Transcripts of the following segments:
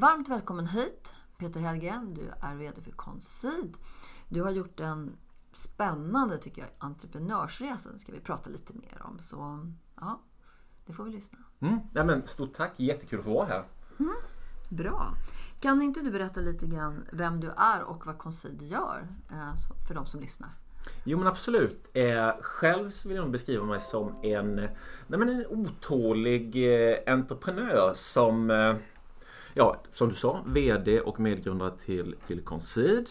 Varmt välkommen hit Peter Hellgren. Du är VD för Concid. Du har gjort en spännande, tycker jag, entreprenörsresa. Det ska vi prata lite mer om. Så ja, det får vi lyssna. Mm. Ja, men stort tack, jättekul att få vara här. Mm. Bra. Kan inte du berätta lite grann vem du är och vad Concid gör eh, för de som lyssnar? Jo men absolut. Eh, själv vill jag beskriva mig som en, nej, men en otålig eh, entreprenör som, eh, ja som du sa, VD och medgrundare till, till Concid.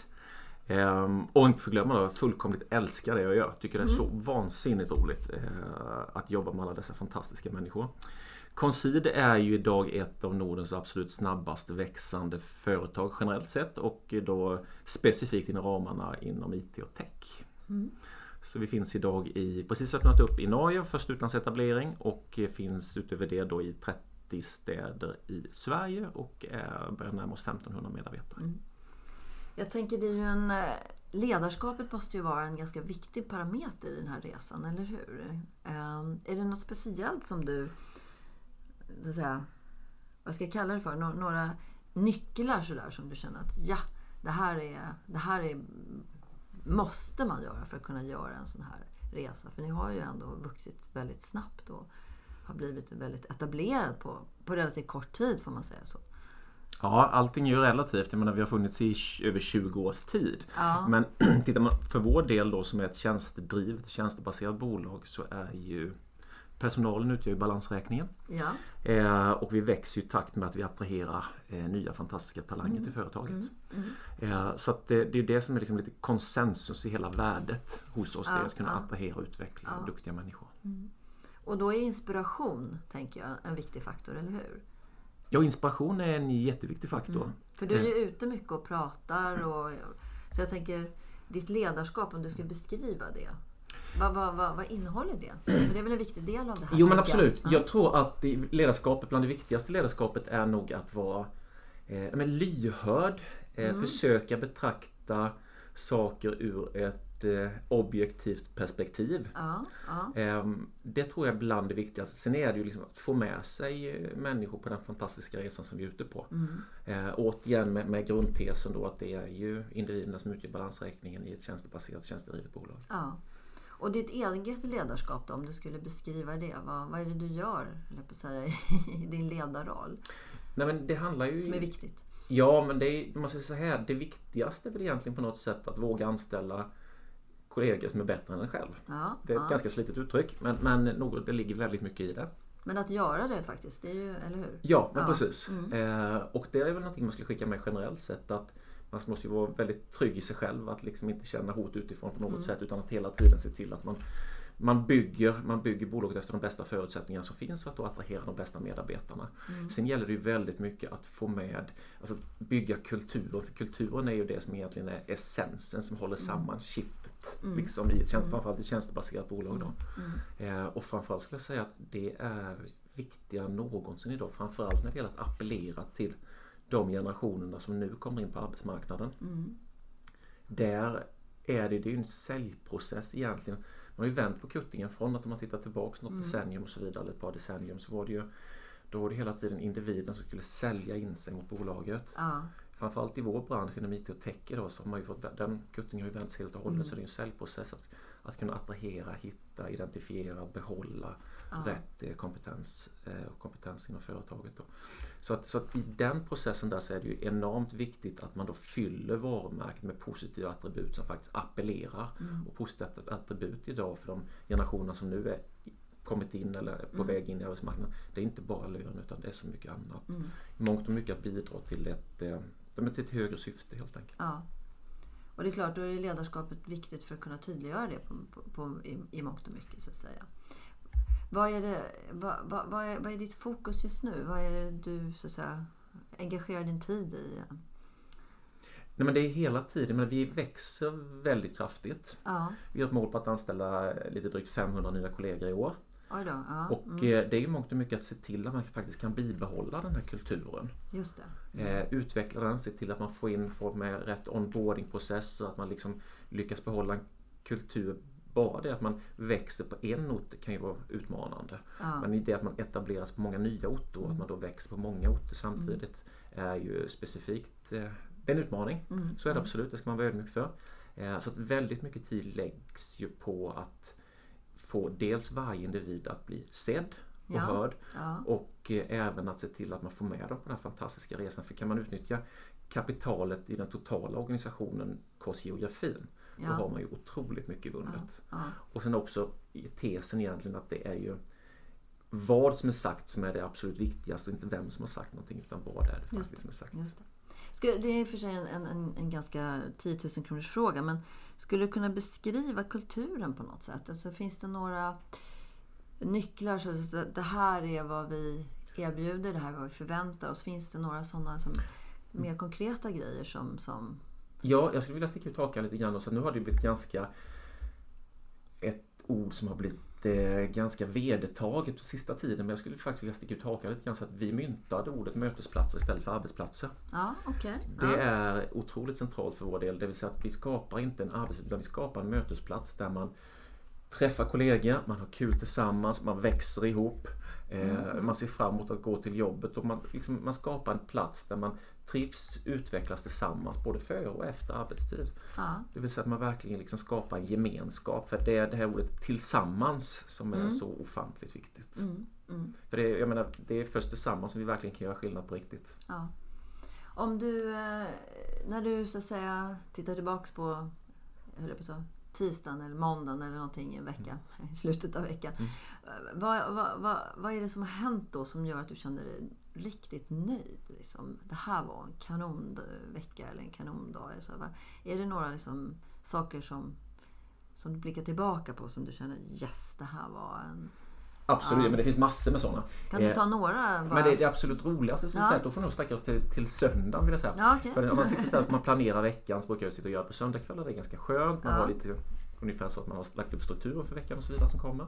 Um, och inte förglömma då, fullkomligt älskar det jag gör. Tycker det är så vansinnigt roligt uh, att jobba med alla dessa fantastiska människor. Concid är ju idag ett av Nordens absolut snabbast växande företag generellt sett och då specifikt inom ramarna inom IT och tech. Mm. Så vi finns idag i, precis öppnat upp i Norge, först utlandsetablering och finns utöver det då i 30 städer i Sverige och eh, börjar närma oss 1500 medarbetare. Mm. Jag tänker det är ju en, eh, ledarskapet måste ju vara en ganska viktig parameter i den här resan, eller hur? Ehm, är det något speciellt som du, så att säga, vad ska jag kalla det för, några nycklar sådär som du känner att ja, det här är, det här är, måste man göra för att kunna göra en sån här resa. För ni har ju ändå vuxit väldigt snabbt och har blivit väldigt etablerad på, på relativt kort tid får man säga så. Ja, allting är ju relativt. Jag menar, vi har funnits i över 20 års tid. Ja. Men tittar man för vår del då som är ett tjänstedrivet, tjänstebaserat bolag så är ju personalen utgör ju balansräkningen. Ja. Eh, och vi växer ju i takt med att vi attraherar eh, nya fantastiska talanger mm. till företaget. Mm. Mm. Eh, så det, det är det som är liksom lite konsensus i hela värdet hos oss. Ja. Det är att kunna ja. attrahera och utveckla duktiga människor. Mm. Och då är inspiration, tänker jag, en viktig faktor, eller hur? Ja, inspiration är en jätteviktig faktor. Mm. För du är ju ute mycket och pratar. Och, så jag tänker, ditt ledarskap, om du skulle beskriva det. Vad, vad, vad, vad innehåller det? För det är väl en viktig del av det här? Jo men absolut. Jag, jag tror att ledarskapet, bland det viktigaste ledarskapet är nog att vara eh, lyhörd. Eh, mm. Försöka betrakta saker ur ett objektivt perspektiv. Ja, ja. Eh, det tror jag är bland det viktigaste. Sen är det ju liksom att få med sig människor på den fantastiska resan som vi är ute på. Mm. Eh, återigen med, med grundtesen då att det är ju individerna som utgör balansräkningen i ett tjänstebaserat tjänstedrivet bolag. Ja. Och ditt eget ledarskap då, om du skulle beskriva det. Vad, vad är det du gör, på att säga, i din ledarroll? Nej, men det handlar ju... Som är viktigt? Ja, men det är, man säger så här, det viktigaste är väl egentligen på något sätt att våga anställa kollegor som är bättre än en själv. Ja, det är ett ja. ganska slitet uttryck men, men något, det ligger väldigt mycket i det. Men att göra det faktiskt, det är ju, eller hur? Ja, men ja. precis. Mm. Eh, och det är väl någonting man skulle skicka med generellt sett att man måste ju vara väldigt trygg i sig själv att liksom inte känna hot utifrån på något mm. sätt utan att hela tiden se till att man man bygger, man bygger bolaget efter de bästa förutsättningarna som finns för att då attrahera de bästa medarbetarna. Mm. Sen gäller det ju väldigt mycket att få med, alltså bygga kulturen. För kulturen är ju det som egentligen är essensen som håller Mm. samman kittet. Mm. Liksom i ett tjänst, Mm. framförallt i ett tjänstebaserat bolag då. Mm. Eh, och framförallt skulle jag säga att det är viktigare än någonsin idag. Framförallt när det gäller att appellera till de generationerna som nu kommer in på arbetsmarknaden. Mm. Där är det, det är ju en säljprocess egentligen. Man har ju vänt på kuttingen från att om man tittar tillbaks något Mm. decennium och så vidare, eller ett par decennium så var det ju då var det hela tiden individen som skulle sälja in sig mot bolaget. Ja. Framförallt i vår bransch inom IT och tech idag så har man ju fått, den kuttingen har ju vänts helt och hållet Mm. så det är en säljprocess att, att kunna attrahera, hitta hitta, identifiera, behålla Ja. rätt eh, kompetens eh, och kompetens inom företaget. Då. Så, att, så att i den processen där så är det ju enormt viktigt att man då fyller varumärket med positiva attribut som faktiskt appellerar. Mm. Och positiva attribut idag för de generationer som nu är kommit in eller på Mm. väg in i arbetsmarknaden. Det är inte bara lön utan det är så mycket annat. Mm. Mångt och mycket att bidra till ett, eh, till ett högre syfte helt enkelt. Ja. Och det är klart, då är ledarskapet viktigt för att kunna tydliggöra det på, på, på, i, i mångt och mycket så att säga. Vad är, det, vad, vad, vad, är, vad är ditt fokus just nu? Vad är det du så att säga, engagerar din tid i? Nej, men det är hela tiden, men vi växer väldigt kraftigt. Ja, Vi har ett mål på att anställa lite drygt 500 nya kollegor i år. då. Ja, Och mm, eh, det är ju mångt och mycket att se till att man faktiskt kan bibehålla den här kulturen. just det. Eh, utveckla den, se till att man får in folk med rätt onboardingprocesser, att man liksom lyckas behålla en kultur. Bara det att man växer på en ort kan ju vara utmanande. Ja, Men det att man etableras på många nya orter och att man då växer på många orter samtidigt är ju specifikt eh, det är en utmaning. mm, Så är det absolut, det ska man vara ödmjuk för. Eh, Så att väldigt mycket tid läggs ju på att få dels varje individ att bli sedd och Ja. hörd ja, och eh, även att se till att man får med dem på den här fantastiska resan. För kan man utnyttja kapitalet i den totala organisationen, kost geografin, då har ja, man ju otroligt mycket vunnet. ja, Och sen också tesen egentligen att det är ju vad som är sagt som är det absolut viktigaste och inte vem som har sagt någonting utan vad är det faktiskt som är sagt. just det. Det är i och för sig en, en, en, ganska 10 000 kronors fråga men skulle du kunna beskriva kulturen på något sätt? Alltså, finns det några nycklar? Så att det här är vad vi erbjuder, det här är vad vi förväntar oss. Finns det några sådana som, mer konkreta grejer som... som Ja, jag skulle vilja sticka ut hakan lite grann och så nu har det blivit ganska ett ord som har blivit eh, ganska vedertaget på sista tiden men jag skulle faktiskt vilja sticka ut hakan lite grann så att vi myntade ordet mötesplatser istället för arbetsplatser. ja, okej. Det Ja. är otroligt centralt för vår del. Det vill säga att vi skapar inte en arbetsplats utan vi skapar en mötesplats där man träffar kollegor, man har kul tillsammans, man växer ihop. Eh, Man ser fram emot att gå till jobbet och man, liksom, man skapar en plats där man trivs, utvecklas tillsammans både före och efter arbetstid. Ja, Det vill säga att man verkligen liksom skapar en gemenskap. För det är det här ordet tillsammans som är så ofantligt viktigt. mm, mm, För det, jag menar, det är först tillsammans som vi verkligen kan göra skillnad på riktigt. ja. Om du, eh, när du så att säga tittar tillbaks på, jag höll på att säga, tisdagen eller måndagen eller någonting i en vecka, i slutet av veckan. Mm. Eh, Vad, vad, vad, vad är det som har hänt då som gör att du känner dig riktigt nöjd? Liksom? Det här var en kanonvecka eller en kanondag. Så, va? Är det några liksom, saker som, som du blickar tillbaka på som du känner yes, det här var en... Absolut, Ja. men det finns massor med sådana. Kan du Eh, ta några? Bara? Men det, det absolut roligaste, så Ja. säga, då får nog sträcka oss till, till söndagen vill jag säga. Ja, okej. För om man sitter så här att man planerar veckan så brukar jag sitta och göra på söndagskvällar. Det är ganska skönt. Man Ja. har lite ungefär så att man har lagt upp strukturen för veckan och så vidare som kommer.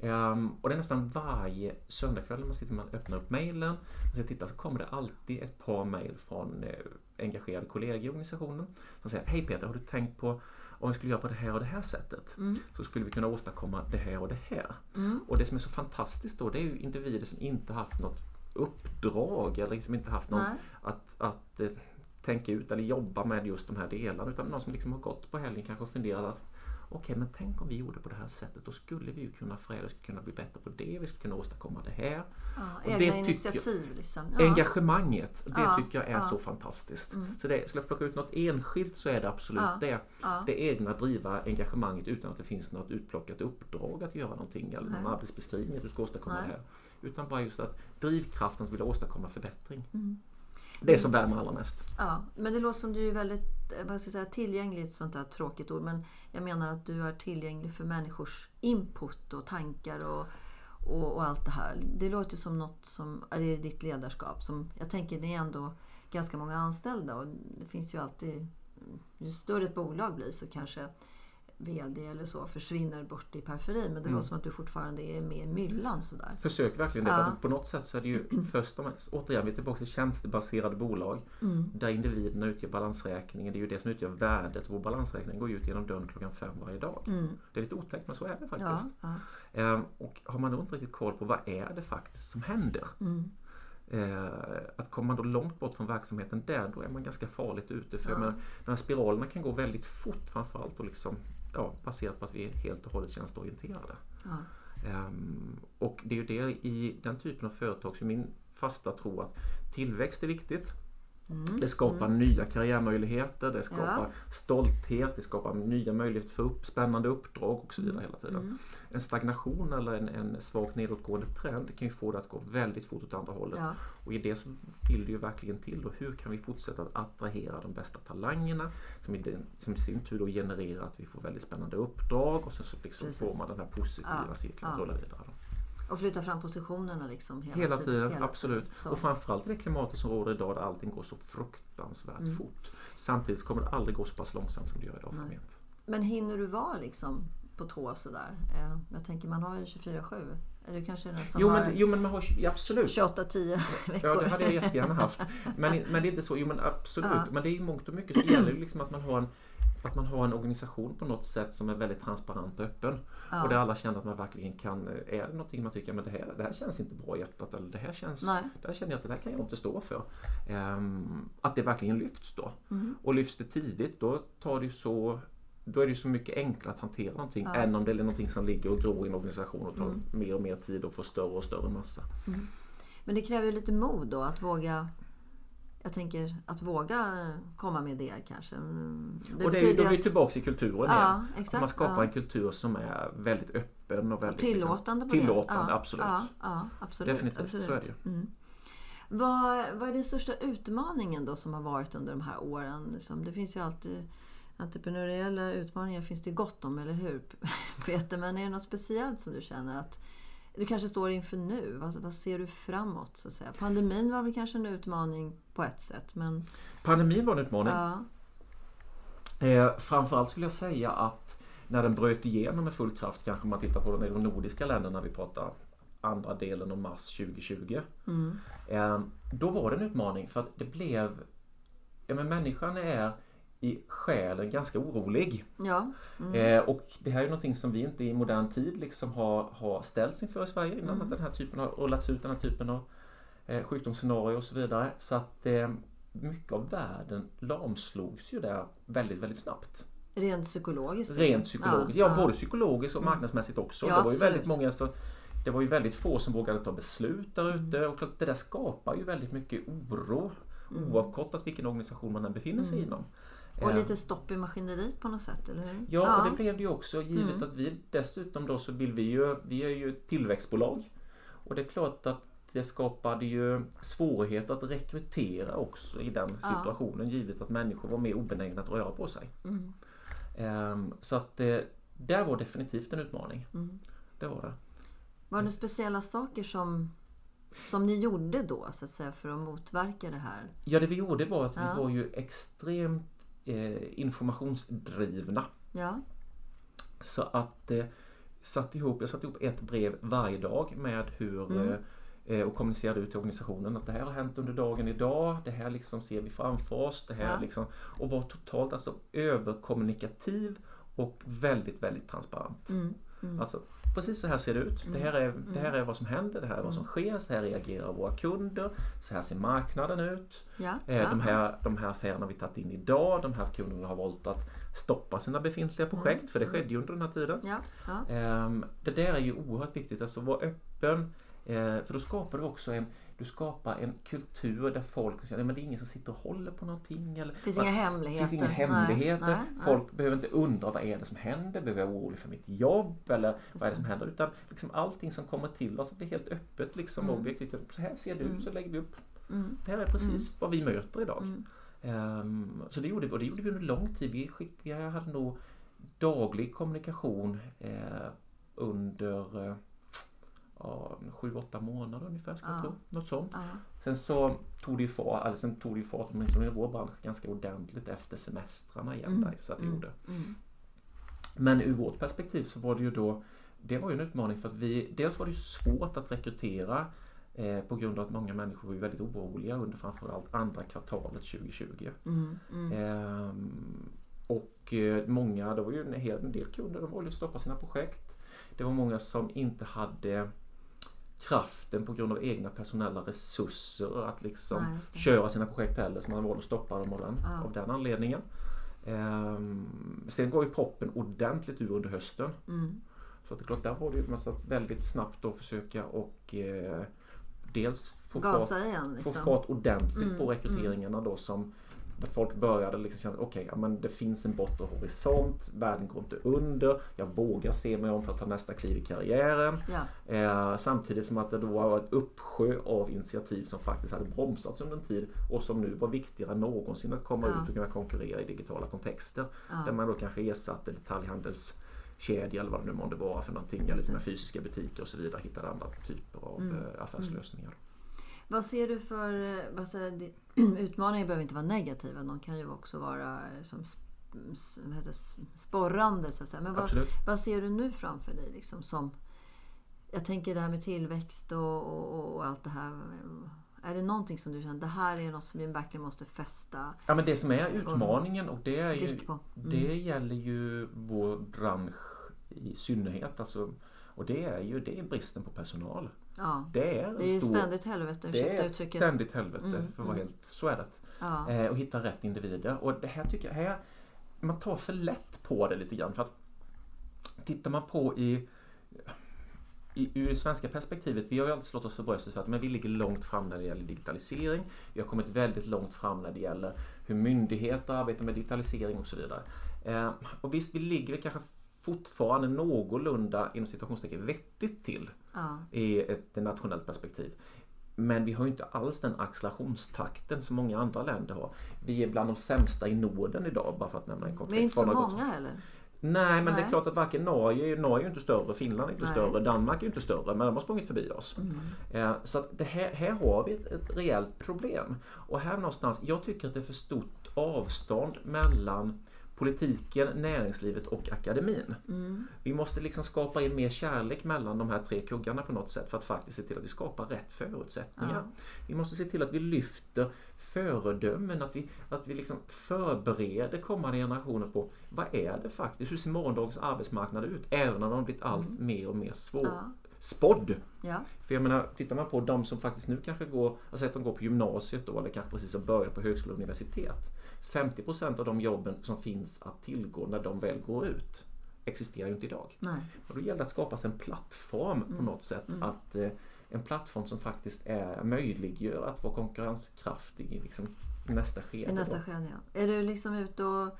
Ehm, och det är nästan varje söndagkväll när man sitter och öppnar upp mejlen och tittar så kommer det alltid ett par mejl från eh, engagerade kollegor i organisationen som säger Hej Peter, har du tänkt på om vi skulle göra på det här och det här sättet Mm. så skulle vi kunna åstadkomma det här och det här. Mm. Och det som är så fantastiskt då det är ju individer som inte haft något uppdrag eller liksom inte haft någon Nej. att, att eh, tänka ut eller jobba med just de här delarna utan någon som liksom har gått på helgen kanske och funderat att okej men tänk om vi gjorde på det här sättet då skulle vi ju kunna förädla, vi skulle kunna bli bättre på det, vi skulle kunna åstadkomma det här. Ja, Och egna det initiativ liksom. Ja. Engagemanget, det Ja, tycker jag är så fantastiskt. Mm. Så det, skulle jag plocka ut något enskilt så är det absolut det. Det egna driva engagemanget utan att det finns något utplockat uppdrag att göra någonting eller någon Nej. arbetsbeskrivning att du ska åstadkomma Nej. det här. Utan bara just att drivkraften att vilja åstadkomma förbättring. Mm. Det som värmer allra mest. Ja, men det låter som du är väldigt eh, vad ska jag säga, tillgänglig, ett sånt där tråkigt ord. Men jag menar att du är tillgänglig för människors input och tankar och, och, och allt det här. Det låter som något som är i ditt ledarskap. Som, jag tänker det är ändå ganska många anställda och det finns ju alltid... Ju större ett bolag blir så kanske VD eller så försvinner bort i periferin. Men det Mm. låter som att du fortfarande är med i myllan sådär. Försök verkligen det. Ja. För att på något sätt så är det ju först, om, återigen vi är tillbaka till tjänstebaserade bolag. Mm. Där individerna utgör balansräkningen. Det är ju det som utgör värdet. Vår balansräkning går ut genom dörren klockan fem varje dag. Mm. Det är lite otäckt men så är det Ja, faktiskt. ja. Ehm, och har man då inte riktigt koll på vad är det faktiskt som händer? Mm. Eh, att kommer man då långt bort från verksamheten där, då är man ganska farligt ute. För Ja. menar, de här spiralerna kan gå väldigt fort framförallt. Och liksom, ja, baserat på att vi är helt och hållet tjänsteorienterade. Ja. Ehm, och det är ju det i den typen av företag som min fasta tro att tillväxt är viktigt. Mm. Det skapar nya karriärmöjligheter, det skapar Ja. stolthet, det skapar nya möjligheter för upp, spännande uppdrag och så vidare hela tiden. Mm. En stagnation eller en, en svagt nedåtgående trend kan ju få det att gå väldigt fort åt andra hållet. Ja. Och i det så vill det ju verkligen till då, hur kan vi fortsätta att attrahera de bästa talangerna som i, den, som i sin tur då genererar att vi får väldigt spännande uppdrag och sen så liksom Precis. får man den här positiva Ja, cirkeln att rulla vidare. Och flytta fram positionerna liksom hela, Hela tiden, hela absolut. tiden. Och framförallt i det klimatet som råder idag där allting går så fruktansvärt Mm. fort. Samtidigt kommer det aldrig gå så pass långsamt som det gör idag framgent. Men hinner du vara liksom på tå sådär? Eh, Jag tänker man har ju 24-7. Är du kanske den som Jo har men, jo men man har ja, absolut. 28-10 veckor? Ja det hade jag jättegärna haft. Men, men det är inte så. Jo men absolut. Ja. Men det är i mångt och mycket så gäller det liksom att man har en att man har en organisation på något sätt som är väldigt transparent och öppen. Ja. Och där alla känner att man verkligen kan, är det någonting man tycker men det här, det här känns inte bra i hjärtat eller det här känns, Nej. det här känner jag att det här kan jag inte stå för. Ehm, att det verkligen lyfts då. Mm. Och lyfts det tidigt då tar det så då är det så mycket enklare att hantera någonting Ja. än om det är någonting som ligger och gror i en organisation och tar Mm. mer och mer tid och får större och större massa. Men det kräver ju lite mod då att våga jag tänker att våga komma med idéer kanske. Mm, och det är, då är vi tillbaka i kulturen Ja, igen. exakt, Att man skapar ja. en kultur som är väldigt öppen och väldigt tillåtande liksom, på det. Tillåtande, ja, absolut. Absolut. Definitivt, absolut. så är det ju. Mm. Vad, vad är den största utmaningen då som har varit under de här åren? Liksom, det finns ju alltid entreprenöriella utmaningar finns det gott om, eller hur Peter? Men är det något speciellt som du känner att du kanske står inför nu? Vad, vad ser du framåt? Så att säga? Pandemin var väl kanske en utmaning på ett sätt, men Pandemin var en utmaning. ja, Eh, framförallt skulle jag säga att när den bröt igenom med full kraft, kanske om man tittar på de nordiska länderna, vi pratar andra delen av mars 2020. mm, Eh, då var det en utmaning för att det blev... Ja, men människan är i själen ganska orolig. ja, mm, Eh, och det här är någonting som vi inte i modern tid liksom har, har ställts inför i Sverige innan. Mm. Att den här typen har rullats ut, den här typen av eh, sjukdomsscenarier och så vidare. Så att eh, mycket av världen lamslogs ju där väldigt, väldigt snabbt. rent psykologiskt. Rent liksom. psykologiskt. Ja, både psykologiskt och marknadsmässigt också. Ja, det var ju absolut. väldigt många så det var ju väldigt få som vågade ta beslut där ute och det där skapar ju väldigt mycket oro oavkortat vilken organisation man än befinner sig inom. Och lite stopp i maskineriet på något sätt, eller hur? Ja, och det blev det ju också givet Mm. att vi dessutom då så vill vi ju, vi är ju tillväxtbolag. Och det är klart att det skapade ju svårigheter att rekrytera också i den Ja. situationen givet att människor var mer obenägna att röra på sig. Mm. Ehm, så att eh, där var definitivt en utmaning. Mm. Det var det. Var det speciella saker som, som ni gjorde då så att säga, för att motverka det här? Ja, det vi gjorde var att Ja. vi var ju extremt eh, informationsdrivna. Ja, Så att eh, satt ihop, jag satte ihop ett brev varje dag med hur Mm. eh, och kommunicerade ut till organisationen att det här har hänt under dagen idag. Det här liksom ser vi framför oss. Det här Ja. liksom, och var totalt alltså överkommunikativ och väldigt, väldigt transparent. mm. Mm. Alltså, precis så här ser det ut. Det, här är, det här är vad som händer, det här är vad som Mm. sker, så här reagerar våra kunder, så här ser marknaden ut. ja, Eh, ja. De, här, de här affärerna vi tagit in idag, de här kunderna har valt att stoppa sina befintliga projekt, för det skedde ju under den här tiden. ja, ja. Ehm, Det där är ju oerhört viktigt, alltså vara öppen. eh, För då skapar du också en, du skapar en kultur där folk känner att det är ingen som sitter och håller på någonting. Eller, finns man- inga hemligheter. finns inga Nej, hemligheter. nej, nej. Folk behöver inte undra vad är det som händer. Behöver jag vara orolig för mitt jobb? Eller vad är det som händer? Utan liksom allting som kommer till oss, det är helt öppet liksom Mm. objektivt. Så här ser det ut, så lägger vi upp. Mm. Det här är precis vad vi möter idag. Mm. Ehm, så det gjorde vi och det gjorde vi under lång tid. Vi, skick, vi hade nog daglig kommunikation eh, under eh, ja, sju, åtta månader ungefär. Ska Ja. jag tro. Något sånt. Sen så tog det ju fart, eller sen tog det ju fart åtminstone i vår bransch ganska ordentligt efter semestrarna igen. Mm. Där, så att det Mm. gjorde. Mm. Men ur vårt perspektiv så var det ju då Det var ju en utmaning för att vi Dels var det ju svårt att rekrytera eh, På grund av att många människor var väldigt oroliga under framförallt andra kvartalet 2020. Mm. Mm. Ehm, och eh, många, det var ju en hel del kunder, de valde att stoppa sina projekt. Det var många som inte hade kraften på grund av egna personella resurser att liksom det. köra sina projekt heller så man valde att stoppa dem av den, Ja. av den anledningen. Ehm, sen går ju proppen ordentligt ur under hösten. Mm. Så att det är klart, där var det ju att väldigt snabbt då försöka och eh, dels få fart, Gasa igen få liksom. fart ordentligt Mm, på rekryteringarna då som där folk började liksom känna okej, ja, men det finns en bortre horisont, världen går inte under, jag vågar se mig om för att ta nästa kliv i karriären. Ja. Eh, samtidigt som att det då var ett uppsjö av initiativ som faktiskt hade bromsats under en tid och som nu var viktigare än någonsin att komma Ja. ut och kunna konkurrera i digitala kontexter. Där man då kanske ersatte detaljhandelskedja eller vad det nu månde vara för någonting, eller med fysiska butiker och så vidare. Hittade andra typer av Mm. eh, affärslösningar. Vad ser du för eh, vad säger, utmaningar behöver inte vara negativa. De kan ju också vara eh, som heter, sporrande så att säga. Men vad, vad ser du nu framför dig? Liksom, som, jag tänker det här med tillväxt och, och, och allt det här. Är det någonting som du känner, det här är något som vi verkligen måste fästa Ja men det som är utmaningen och det är ju? Mm. Det gäller ju vår bransch i synnerhet. Alltså, och det är ju det är bristen på personal. Ja. Det är en Det är stor... ständigt helvete, det är ett uttrycket. ständigt helvete Mm, för att vara mm. helt... Så är det. Ja. Eh, och hitta rätt individer. Och det här tycker jag, här, man tar för lätt på det lite grann. För att tittar man på i, i ur det svenska perspektivet, vi har ju alltid slått oss för bröstet för att men vi ligger långt fram när det gäller digitalisering. Vi har kommit väldigt långt fram när det gäller hur myndigheter arbetar med digitalisering och så vidare. Eh, och visst, vi ligger kanske fortfarande någorlunda inom situationstecken vettigt till Ja. i ett nationellt perspektiv. Men vi har ju inte alls den accelerationstakten som många andra länder har. Vi är bland de sämsta i Norden idag bara för att nämna en konkret. Men inte så många heller. Nej, men det är Nej. klart att varken Norge, Norge är inte större, Finland är inte Nej. större, Danmark är inte större, men de har sprungit förbi oss. Mm. Eh, Så att det här, här har vi ett, ett rejält problem. Och här någonstans, jag tycker att det är för stort avstånd mellan politiken, näringslivet och akademin. Mm. Vi måste liksom skapa in mer kärlek mellan de här tre kuggarna på något sätt för att faktiskt se till att vi skapar rätt förutsättningar. Ja. Vi måste se till att vi lyfter föredömen, att vi, att vi liksom förbereder kommande generationer på vad är det faktiskt, hur ser morgondagens arbetsmarknad ut? Även om de har blivit allt mer och mer svår, Mm. Ja. spådd. Ja. För jag menar, tittar man på de som faktiskt nu kanske går, alltså att de går på gymnasiet då, eller kanske precis har börjat på högskola och universitet. 50% av de jobben som finns att tillgå när de väl går ut existerar ju inte idag. Nej. Och då gäller det att skapa en plattform på något sätt. Att, eh, en plattform som faktiskt är möjliggör att vara konkurrenskraftig i liksom nästa skede. I nästa skede ja. Är du liksom ute och,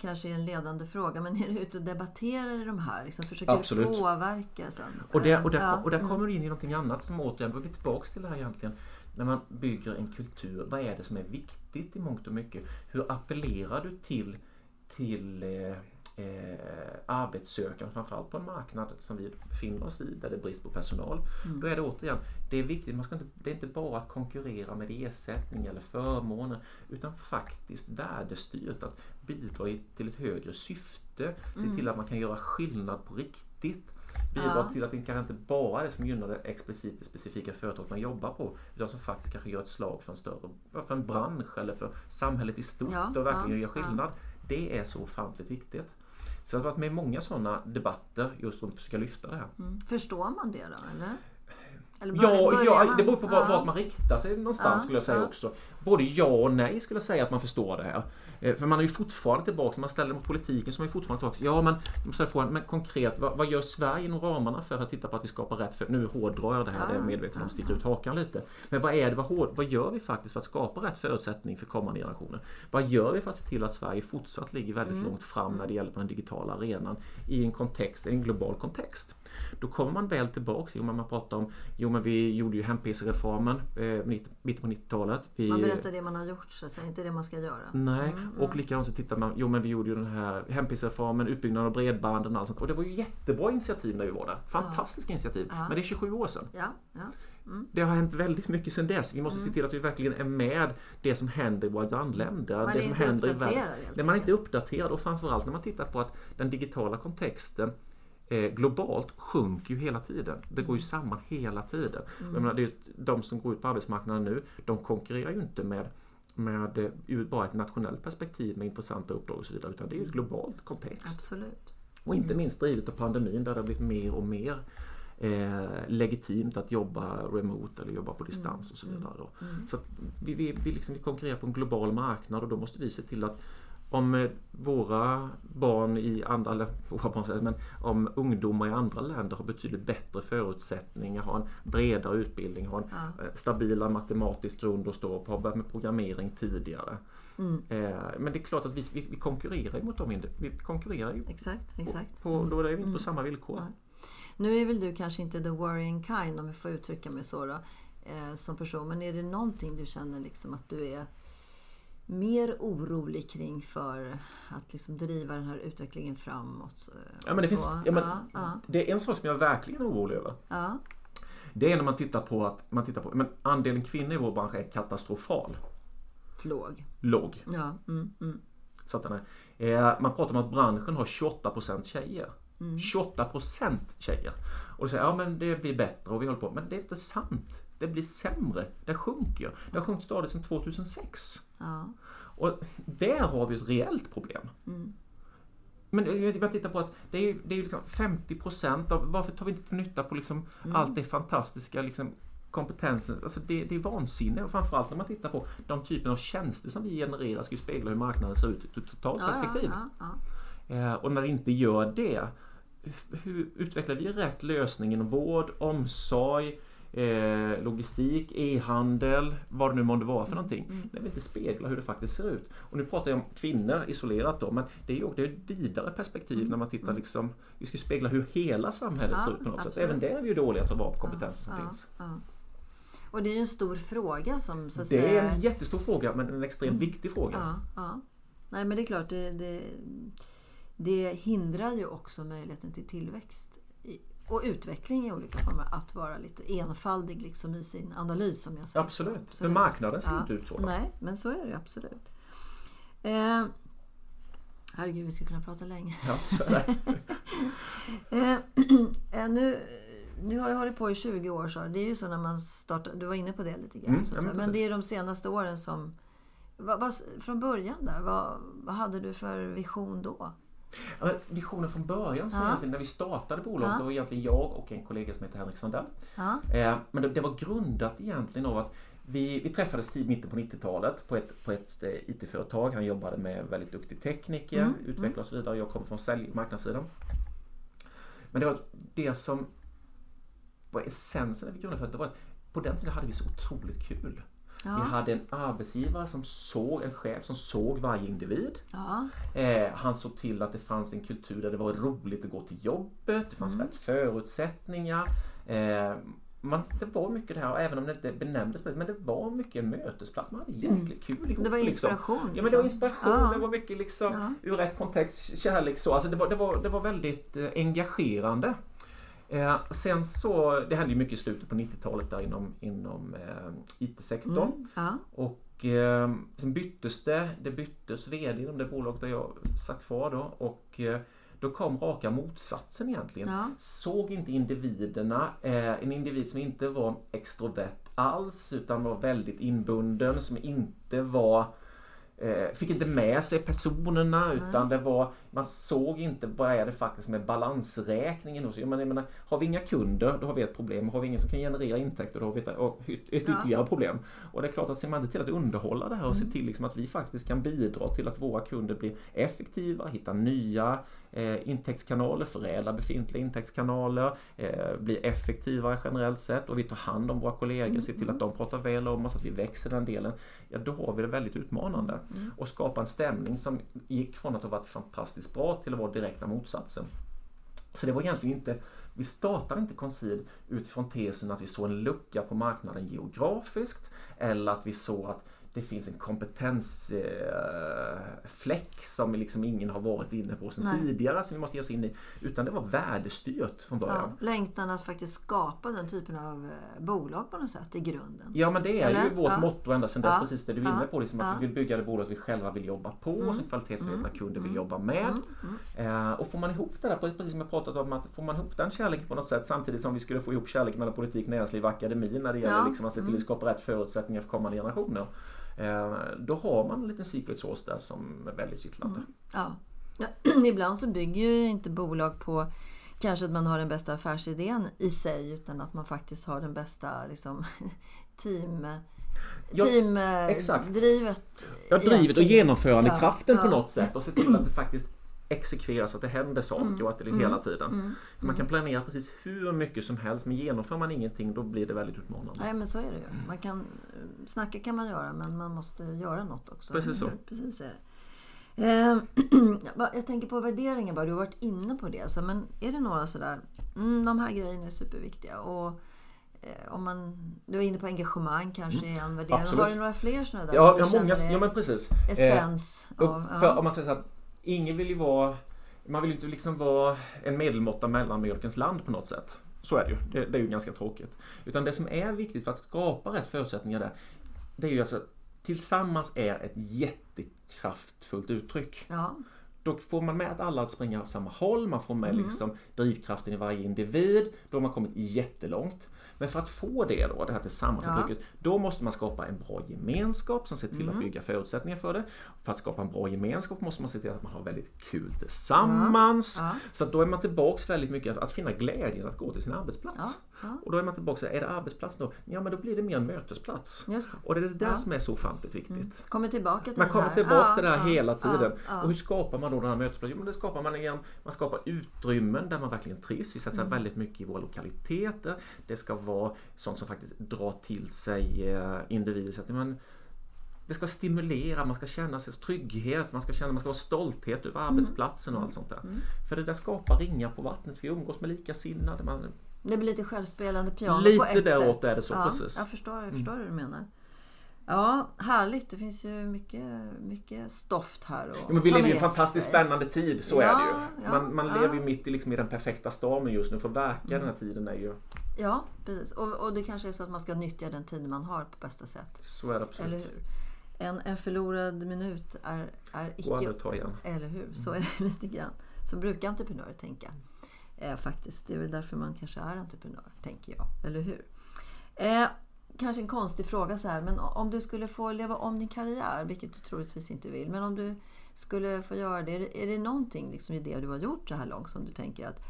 kanske är en ledande fråga, men är du ute och debatterar i de här? Liksom, försöker Absolut. påverka sen? Och, det, och, där, Ja. och där Mm. kommer du in i någonting annat som återigen, då är vi tillbaks till det här egentligen. När man bygger en kultur, vad är det som är viktigt i mångt och mycket? Hur appellerar du till, till eh, eh, arbetssökande, framförallt på en marknad som vi befinner oss i, där det är brist på personal. Mm. Då är det återigen, det är viktigt, man ska inte, det är inte bara att konkurrera med ersättning eller förmåner, utan faktiskt värdestyrt, att bidra till ett högre syfte, se till att man kan göra skillnad på riktigt. Bidra Ja. till att det kanske inte bara är det som gynnar det explicit det specifika företaget man jobbar på, utan som faktiskt kanske gör ett slag för en större, för en bransch eller för samhället i stort Ja, och verkligen ja, gör skillnad. Det är så ofantligt viktigt. Så jag har varit med i många sådana debatter just om att försöka lyfta det här. Mm. Förstår man det då, eller? eller Ja, ja, det beror på vart, man riktar sig någonstans skulle jag säga också. Både ja och nej skulle jag säga att man förstår det här. Eh, För man är ju fortfarande tillbaka, man ställer mot politiken så är fortfarande tillbaka. Ja men, då måste jag fråga, men konkret, vad, vad gör Sverige inom ramarna för att titta på att vi skapar rätt för, nu hårdrar jag det här, Ja, det är jag medveten om, sticker ut hakan lite. Men vad är det, vad, hård, vad gör vi faktiskt för att skapa rätt förutsättning för kommande generationer? Vad gör vi för att se till att Sverige fortsatt ligger väldigt Mm. långt fram när det gäller på den digitala arenan i en kontext, en global kontext? Då kommer man väl tillbaks, jo men man pratar om, jo men vi gjorde ju hem-PC-reformen eh, mitt- mitten på 90-talet. Vi, Man berättar det man har gjort, så att säga, inte det man ska göra. Nej, Mm, och likadant så tittar man, jo men vi gjorde ju den här hem-PC-reformen, utbyggnaden av bredbanden och allt sånt. Och det var ju jättebra initiativ när vi var där. Fantastiska initiativ. Men det är 27 år sedan. Ja, ja. Det har hänt väldigt mycket sedan dess. Vi måste se till att vi verkligen är med det som händer i våra grannländer. Man det som inte händer i världen. När man inte är enkelt. uppdaterad och framförallt när man tittar på att den digitala kontexten eh, globalt sjunker ju hela tiden. Det går ju samman hela tiden. Jag menar, det är, de som går ut på arbetsmarknaden nu, de konkurrerar ju inte med med eh, ur bara ett nationellt perspektiv med intressanta uppdrag och så vidare utan det är ju ett globalt kontext. Absolut. Och inte minst drivet av pandemin där det har blivit mer och mer eh, legitimt att jobba remote eller jobba på distans Mm. och så vidare. Då. Så vi, vi, vi, liksom, vi konkurrerar på en global marknad och då måste vi se till att om eh, våra barn i andra eller våra barn, men om ungdomar i andra länder har betydligt bättre förutsättningar, har en bredare utbildning, har en Ja. eh, stabila matematisk grund att stå på, har börjat med programmering tidigare. Mm. Eh, Men det är klart att vi, vi, vi konkurrerar mot dem. Vi konkurrerar ju Exakt, exakt. på, då är vi inte Mm. på samma villkor. Nej. Nu är väl du kanske inte the worrying kind om jag får uttrycka mig så då, eh, som person. Men är det någonting du känner liksom att du är mer orolig kring för att liksom driva den här utvecklingen framåt? eh, Ja, men det, finns, ja, men, ja, ja, det är en sak som jag verkligen är orolig över. ja. Det är när man tittar på att man tittar på, men andelen kvinnor i vår bransch är katastrofal Låg. låg. Ja, mm, mm, Så att den är, eh, man pratar om att branschen har 28% tjejer. Mm. 28% tjejer. Och då säger ja men det blir bättre och vi håller på. Men det är inte sant. Det blir sämre. Det sjunker. Det har sjunkit stadigt sedan 2006. ja. Och där har vi ett reellt problem. Mm. Men jag bara tittar på att det är ju det är ju liksom 50% av, varför tar vi inte nytta på liksom Mm. allt det fantastiska liksom kompetensen, alltså det, det är vansinne och framförallt när man tittar på de typen av tjänster som vi genererar ska ju spegla hur marknaden ser ut ur ett totalt Ja, perspektiv. ja, Eh, och när det inte gör det, hur utvecklar vi rätt lösning inom vård, omsorg, eh, logistik, e-handel, vad det nu månde vara för någonting. Mm. När vi inte speglar hur det faktiskt ser ut. Och nu pratar jag om kvinnor isolerat då, men det är ju det är ett vidare perspektiv när man tittar liksom, vi ska spegla hur hela samhället Mm. Ja, ser ut på något sätt. absolut. Även där är vi ju dåliga att ta vara på kompetensen som ja, finns. ja. Och det är ju en stor fråga som så att Det säga... är en jättestor fråga, men en extremt viktig fråga. Ja. Nej men det är klart, det, det, det hindrar ju också möjligheten till tillväxt och utveckling i olika former. Att vara lite enfaldig liksom i sin analys som jag säger. Absolut, Så för marknaden ser Ja. inte ut så. Nej, men så är det absolut. Eh, herregud, vi skulle kunna prata länge. Ja, så är det. Eh, eh, nu, nu har jag hållit på i 20 år så det är ju så när man startar, du var inne på det lite grann. Mm, så, ja, men men det är de senaste åren som... Vad, vad, från början där, vad, vad hade du för vision då? Ja, men visionen från början, så Ja. egentligen, när vi startade bolaget, Ja. det var egentligen jag och en kollega som heter Henrik Sandell. Ja, Eh, men det, det var grundat egentligen av att vi, vi träffades tid mitten på 90-talet på ett, på ett eh, IT-företag. Han jobbade med väldigt duktig tekniker, Mm, utvecklare och så vidare. Jag kom från sälj, marknadssidan. Men det var det som var essensen när vi grundade för det var att på den tiden hade vi så otroligt kul. Vi ja, hade en arbetsgivare som såg, en chef som såg varje individ. ja, Eh, han såg till att det fanns en kultur där det var roligt att gå till jobbet, det fanns Mm. rätt förutsättningar. Eh, man, det var mycket det här, även om det inte benämndes men det var mycket mötesplats. Man hade jäkligt kul ihop. Mm. det var liksom. inspiration. Ja men det var liksom. inspiration, Ja. det var mycket liksom Ja. ur rätt kontext, kärlek så. Alltså det var, det var, det var väldigt eh, engagerande. Eh, sen så, det hände ju mycket i slutet på 90-talet där inom, inom eh, IT-sektorn. Mm, ja, Och eh, sen byttes det, det byttes VD inom det bolaget där jag satt kvar då. Och eh, då kom raka motsatsen egentligen. ja, Såg inte individerna, eh, en individ som inte var extrovert alls utan var väldigt inbunden, som inte var Fick inte med sig personerna utan det var Man såg inte vad är det faktiskt med balansräkningen hos jag menar, jag menar, Har vi inga kunder då har vi ett problem. Har vi ingen som kan generera intäkter då har vi ett, och ett Ja. ytterligare problem. Och det är klart att ser man inte till att underhålla det här och se till liksom att vi faktiskt kan bidra till att våra kunder blir effektiva, hittar nya eh, intäktskanaler, förädla befintliga intäktskanaler, eh, blir effektivare generellt sett och vi tar hand om våra kollegor, ser till att de pratar väl om oss, att vi växer den delen. Ja, då har vi det väldigt utmanande. Och skapa en stämning som gick från att ha varit fantastiskt bra till att vara direkta motsatsen. Så det var egentligen inte, vi startade inte Concede utifrån tesen att vi såg en lucka på marknaden geografiskt eller att vi såg att det finns en kompetensfläck som liksom ingen har varit inne på sedan Nej. tidigare som vi måste ge oss in i. Utan det var värdestyrt från början. ja. Längtan att faktiskt skapa den typen av eh, bolag på något sätt i grunden. Ja men det är Eller? ju vårt Ja. motto ända sedan dess, Ja. precis det du är inne på. Liksom, att Ja. vi vill bygga det bolag vi själva vill jobba på och som kvalitetsmedvetna kunder vill jobba med. Eh, och får man ihop det där, precis som jag pratat om, att får man ihop den kärleken på något sätt samtidigt som vi skulle få ihop kärlek mellan politik, näringsliv och akademi när det gäller liksom att se till att skapa rätt förutsättningar för kommande generationer. Eh, då har man en liten secret sauce där som är väldigt kittlande. Ja. Ja, ibland så bygger ju inte bolag på kanske att man har den bästa affärsidén i sig utan att man faktiskt har den bästa liksom, team... Ja, Teamdrivet. Ja, drivet och genomförandekraften Ja, på ja. något sätt och se till att det faktiskt exekveras, att det händer saker och att det är hela tiden. Man kan planera precis hur mycket som helst men genomför man ingenting då blir det väldigt utmanande. Nej men så är det ju. Man kan, snacka kan man göra men man måste göra något också. Precis så. Precis är. Eh, jag tänker på värderingar bara. Du har varit inne på det. Så, men är det några sådär, mm, de här grejerna är superviktiga. Och, eh, om man, du var inne på engagemang kanske är en värdering. Mm. Absolut. Har du några fler sådana där? Ja, som ja, du många, ja men precis. Eh, Essens och av... för, Ja. om man säger så att ingen vill ju vara man vill ju inte liksom vara en medelmåtta mellanmjölkens land på något sätt. Så är det ju. Det, det är ju ganska tråkigt. Utan det som är viktigt för att skapa rätt förutsättningar där det är ju alltså att tillsammans är ett jättekraftfullt uttryck. ja. Då får man med att alla att springa åt samma håll, man får med Mm. liksom drivkraften i varje individ. Då har man kommit jättelångt. Men för att få det då, det här tillsammansuttrycket, då måste man skapa en bra gemenskap som ser till Mm. att bygga förutsättningar för det. För att skapa en bra gemenskap måste man se till att man har väldigt kul tillsammans. Ja. Så att då är man tillbaks väldigt mycket att, att finna glädjen att gå till sin arbetsplats. Ja. Och då är man tillbaka, är det arbetsplatsen då? Ja men då blir det mer en mötesplats. Just det. Och det är det där Ja. som är så ofantligt viktigt. Kommer tillbaka till Man kommer här. tillbaka till det ja, hela tiden. Och hur skapar man då den här mötesplatsen? Jo, men det skapar man genom man skapar utrymmen där man verkligen trivs. Vi satsar Mm. väldigt mycket i våra lokaliteter. Det ska vara sånt som faktiskt drar till sig eh, individer. Så att man, det ska stimulera, man ska känna sig trygghet, man ska känna man ska ha stolthet över Mm. arbetsplatsen och allt sånt där. För det där skapar ringar på vattnet. Vi umgås med likasinnade. Man, Det blir lite självspelande piano Lite på ett däråt sätt. är det så, ja, precis. Mm. Jag förstår, jag förstår hur du menar. Ja, härligt. Det finns ju mycket, mycket stoft här. att Ja, men vi lever i en fantastiskt sig. spännande tid, så Ja, är det ju. ja, Man, man lever ju mitt i, liksom, i den perfekta stormen just nu. För verka den här tiden är ju... Ja, precis. Och, och det kanske är så att man ska nyttja den tid man har på bästa sätt. Så är det absolut. Eller hur? En, en förlorad minut är, är Gå aldrig icke... att ta igen. Eller hur? Så är det lite grann. Så brukar entreprenörer tänka. Eh, faktiskt. Det är väl därför man kanske är entreprenör, tänker jag. Eller hur? Eh, kanske en konstig fråga så här, men om du skulle få leva om din karriär, vilket du troligtvis inte vill, men om du skulle få göra det, är det, är det någonting liksom i det du har gjort så här långt som du tänker att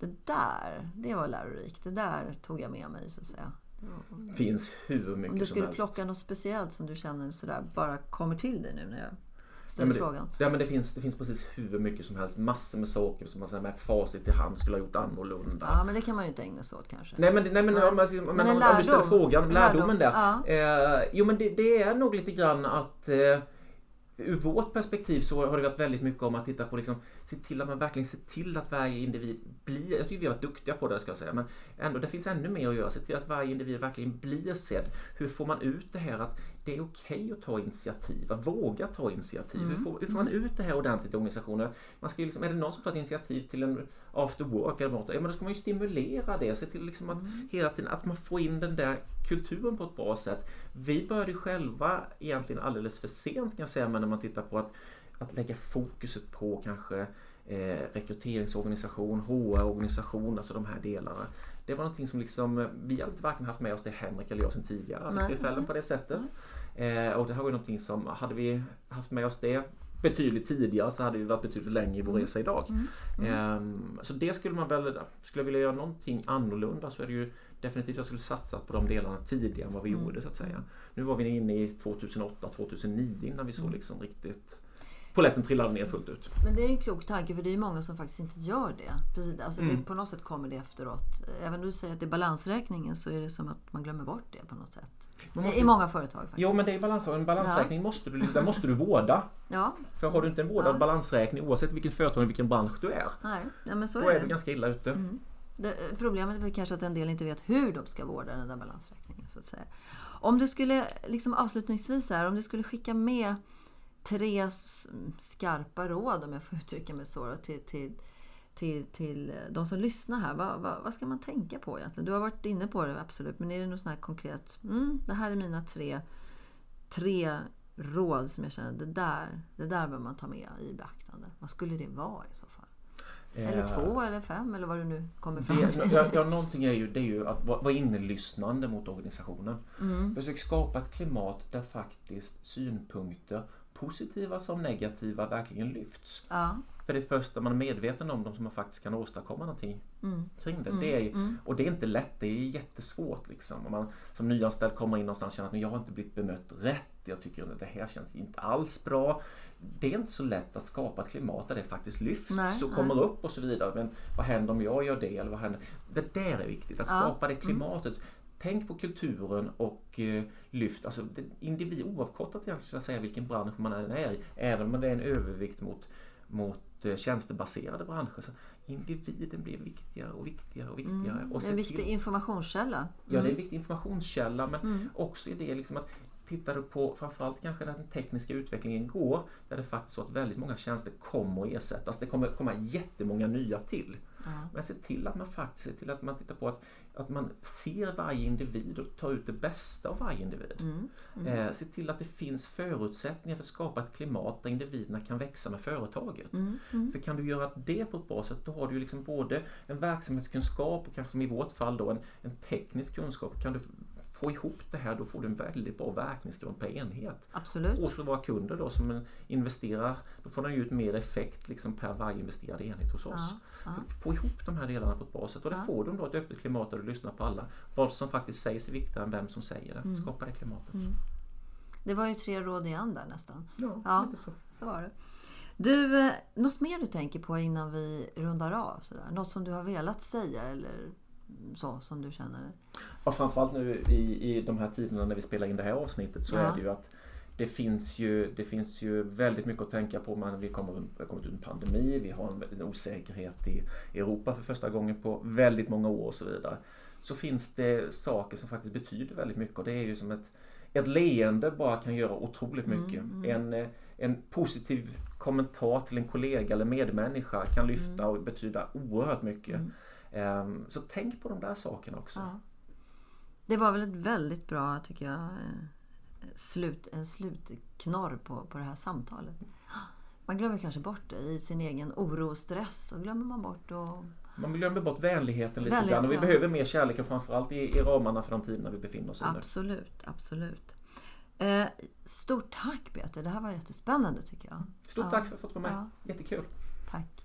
det där, det var lärorikt, det där tog jag med mig så att säga. Det finns hur mycket Om du som skulle helst. plocka något speciellt som du känner sådär, bara kommer till dig nu när jag Ja, men det, frågan. ja, men det, finns, det finns precis hur mycket som helst. Massor med saker som man här med facit i hand skulle ha gjort annorlunda. Ja, men det kan man ju inte ägna sig åt kanske. Nej men, nej, men, Nej. man- men, Men om, en om du lärdom. ställer frågan, En lärdomen lärdom. där. Eh, jo men det, det är nog lite grann att eh, ur vårt perspektiv så har det varit väldigt mycket om att titta på liksom, se till att man verkligen ser till att varje individ blir, jag tycker vi har varit duktiga på det ska jag säga, men ändå det finns ännu mer att göra. Se till att varje individ verkligen blir sedd. Hur får man ut det här att det är okej att ta initiativ, att våga ta initiativ. Hur, får, hur får man ut det här ordentligt i organisationen? Man ska liksom, är det någon som tar ett initiativ till en after work eller något, ja, men då ska man ju stimulera det. Se till liksom att hela tiden att man får in den där kulturen på ett bra sätt. Vi började själva egentligen alldeles för sent kan jag säga, men när man tittar på att, att lägga fokuset på kanske eh, rekryteringsorganisation, HR-organisation, alltså de här delarna. Det var någonting som liksom, eh, vi inte varken haft med oss det Henrik eller jag sen tidigare arbetstillfällen på det sättet. Eh, och det här var ju någonting som, hade vi haft med oss det betydligt tidigare så hade vi varit betydligt längre i vår resa idag. Ehm, så det skulle man väl, skulle jag vilja göra någonting annorlunda så är det ju definitivt jag skulle satsa på de delarna tidigare än vad vi gjorde så att säga. Nu var vi inne i 2008-2009 innan vi såg liksom riktigt Poletten trillade ner fullt ut. Men det är en klok tanke för det är många som faktiskt inte gör det. Precis, alltså Mm. det, på något sätt kommer det efteråt. Även om du säger att det är balansräkningen så är det som att man glömmer bort det på något sätt. Måste- I många företag faktiskt. Jo men det är balans, en balansräkning måste du, den måste du vårda. Ja, För har du inte en vårdad Ja. balansräkning oavsett vilken företag och vilken bransch du är. nej, ja, men så Då är är det. du ganska illa ute. Det, problemet är kanske att en del inte vet hur de ska vårda den där balansräkningen. Så att säga. Om du skulle, liksom avslutningsvis här, om du skulle skicka med tre skarpa råd, om jag får uttrycka mig så, då, till, till, till, till de som lyssnar här. Vad, vad, vad ska man tänka på egentligen? Du har varit inne på det, absolut. Men är det något sånt här konkret? Mm, det här är mina tre, tre råd som jag känner, det där, det där bör man ta med i beaktande. Vad skulle det vara i så fall? Eller Eh, två eller fem eller vad du nu kommer fram till. ja, ja, någonting är ju, det är ju att vara vara inlyssnande mot organisationen. Mm. Försök skapa ett klimat där faktiskt synpunkter positiva som negativa verkligen lyfts. Ja. För det är först när man är medveten om dem som man faktiskt kan åstadkomma någonting Mm. kring det. Mm, det är, mm. Och det är inte lätt, det är jättesvårt. Liksom. Om man som nyanställd kommer in någonstans och känner att "Men jag har inte blivit bemött rätt, jag tycker att det här känns inte alls bra. Det är inte så lätt att skapa ett klimat där det faktiskt lyfts Nej, och nej. kommer upp och så vidare. Men vad händer om jag gör det? Eller vad händer? Det där är viktigt, att Ja. Mm. skapa det klimatet. Tänk på kulturen och eh, lyft, alltså individ oavkortat egentligen ska jag säga vilken bransch man än är i. Även om det är en övervikt mot, mot eh, tjänstebaserade branscher. Så individen blir viktigare och viktigare och viktigare. Mm. Och en viktig till- informationskälla. Ja, det är en viktig informationskälla men Mm. också i det liksom att tittar du på framförallt kanske där den tekniska utvecklingen går där det faktiskt så att väldigt många tjänster kommer att ersättas. Det kommer komma jättemånga nya till. Ja. Men se till att man faktiskt ser till att man tittar på att, att man ser varje individ och tar ut det bästa av varje individ. Mm. Eh, se till att det finns förutsättningar för att skapa ett klimat där individerna kan växa med företaget. Mm. Mm. För kan du göra det på ett bra sätt då har du liksom både en verksamhetskunskap och kanske som i vårt fall då en, en teknisk kunskap. Kan du få ihop det här då får du en väldigt bra verkningsgrund per enhet. Absolut. Och så våra kunder då som investerar, då får de ut mer effekt liksom per varje investerad enhet hos oss. Ja, ja. Få ihop de här delarna på ett bra sätt och det Ja. får de då ett öppet klimat där du lyssnar på alla. Vad som faktiskt sägs är viktigare än vem som säger det. Mm. Skapa det klimatet. Det var ju tre råd igen där nästan. Ja, Ja. lite så. Så var det. Du, eh, något mer du tänker på innan vi rundar av? Sådär? Något som du har velat säga eller så som du känner det? Ja, framförallt nu i, i de här tiderna när vi spelar in det här avsnittet så Ja. är det ju att det finns ju, det finns ju väldigt mycket att tänka på. Man, vi kommer, vi har kommit ut ur en pandemi, vi har en, en osäkerhet i Europa för första gången på väldigt många år och så vidare. Så finns det saker som faktiskt betyder väldigt mycket och det är ju som ett, ett leende bara kan göra otroligt Mm, mycket. mm. En, eh, en positiv kommentar till en kollega eller medmänniska kan lyfta och betyda oerhört mycket. Mm. Ehm, Så tänk på de där sakerna också. Ja. Det var väl ett väldigt bra, tycker jag, eh, slut, en slutknorr på, på det här samtalet. Man glömmer kanske bort det i sin egen oro och stress. Så glömmer man bort och Man glömmer bort vänligheten lite Vänlighet, grann och vi behöver mer kärlek och framförallt i, i ramarna för de tiderna vi befinner oss i nu. Absolut, absolut. Eh, stort tack Peter, det här var jättespännande tycker jag. Stort Ja. tack för att få vara med. Ja. Jättekul. Tack.